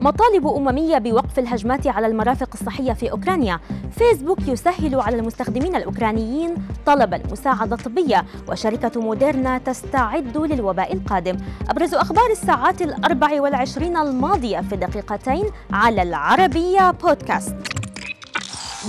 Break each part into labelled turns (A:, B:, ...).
A: مطالب أممية بوقف الهجمات على المرافق الصحية في أوكرانيا. فيسبوك يسهل على المستخدمين الأوكرانيين طلب المساعدة الطبية وشركة موديرنا تستعد للوباء القادم. أبرز أخبار الساعات الأربع والعشرين الماضية في دقيقتين على العربية بودكاست.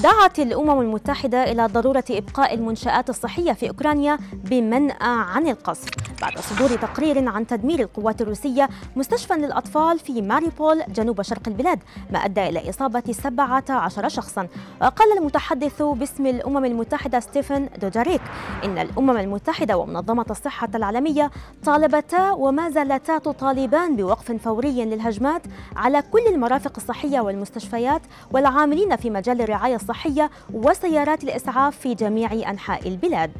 A: دعت الأمم المتحدة إلى ضرورة إبقاء المنشآت الصحية في أوكرانيا بمنأى عن القصف. بعد صدور تقرير عن تدمير القوات الروسية مستشفى للأطفال في ماريبول جنوب شرق البلاد ما أدى إلى إصابة 17 شخصا. وقال المتحدث باسم الأمم المتحدة ستيفن دوجاريك إن الأمم المتحدة ومنظمة الصحة العالمية طالبتا وما زالتا تطالبان بوقف فوري للهجمات على كل المرافق الصحية والمستشفيات والعاملين في مجال الرعاية الصحية وسيارات الإسعاف في جميع أنحاء البلاد.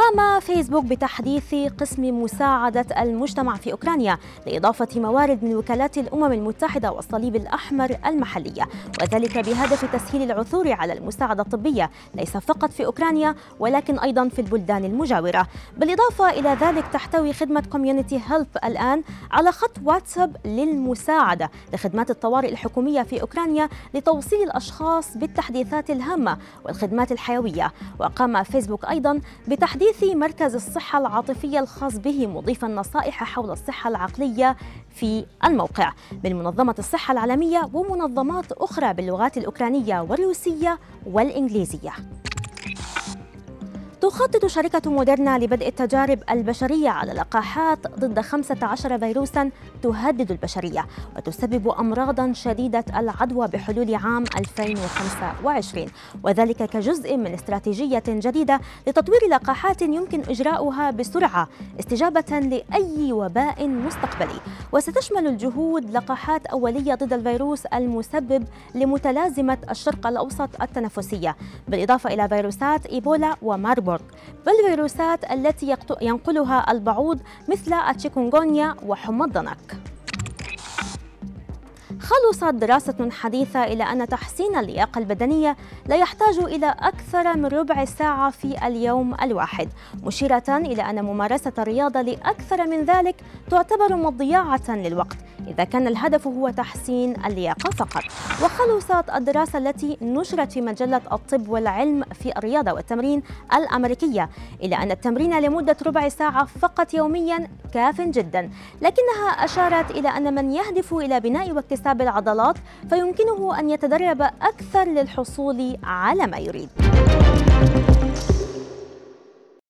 A: قام فيسبوك بتحديث قسم مساعدة المجتمع في أوكرانيا لإضافة موارد من وكالات الأمم المتحدة والصليب الأحمر المحلية وذلك بهدف تسهيل العثور على المساعدة الطبية ليس فقط في أوكرانيا ولكن أيضا في البلدان المجاورة. بالإضافة إلى ذلك تحتوي خدمة Community Help الآن على خط واتساب للمساعدة لخدمات الطوارئ الحكومية في أوكرانيا لتوصيل الأشخاص بالتحديثات الهامة والخدمات الحيوية. وقام فيسبوك أيضا بتحديث تحديث مركز الصحة العاطفية الخاص به مضيفا نصائح حول الصحة العقلية في الموقع. من منظمة الصحة العالمية ومنظمات أخرى باللغات الأوكرانية والروسية والإنجليزية. تخطط شركة موديرنا لبدء التجارب البشرية على لقاحات ضد 15 فيروسا تهدد البشرية وتسبب أمراضا شديدة العدوى بحلول عام 2025 وذلك كجزء من استراتيجية جديدة لتطوير لقاحات يمكن إجراؤها بسرعة استجابة لأي وباء مستقبلي. وستشمل الجهود لقاحات أولية ضد الفيروس المسبب لمتلازمة الشرق الأوسط التنفسية بالإضافة إلى فيروسات إيبولا وماربورغ بالفيروسات التي ينقلها البعوض مثل التشيكونغونيا وحمى الضنك. خلصت دراسة حديثة إلى أن تحسين اللياقة البدنية لا يحتاج إلى أكثر من ربع ساعة في اليوم الواحد مشيرة إلى أن ممارسة الرياضة لأكثر من ذلك تعتبر مضيعة للوقت. إذا كان الهدف هو تحسين اللياقة فقط. وخلصت الدراسة التي نشرت في مجلة الطب والعلم في الرياضة والتمرين الأمريكية إلى أن التمرين لمدة ربع ساعة فقط يوميا كاف جدا. لكنها أشارت إلى أن من يهدف إلى بناء واكتساب العضلات فيمكنه أن يتدرب أكثر للحصول على ما يريد.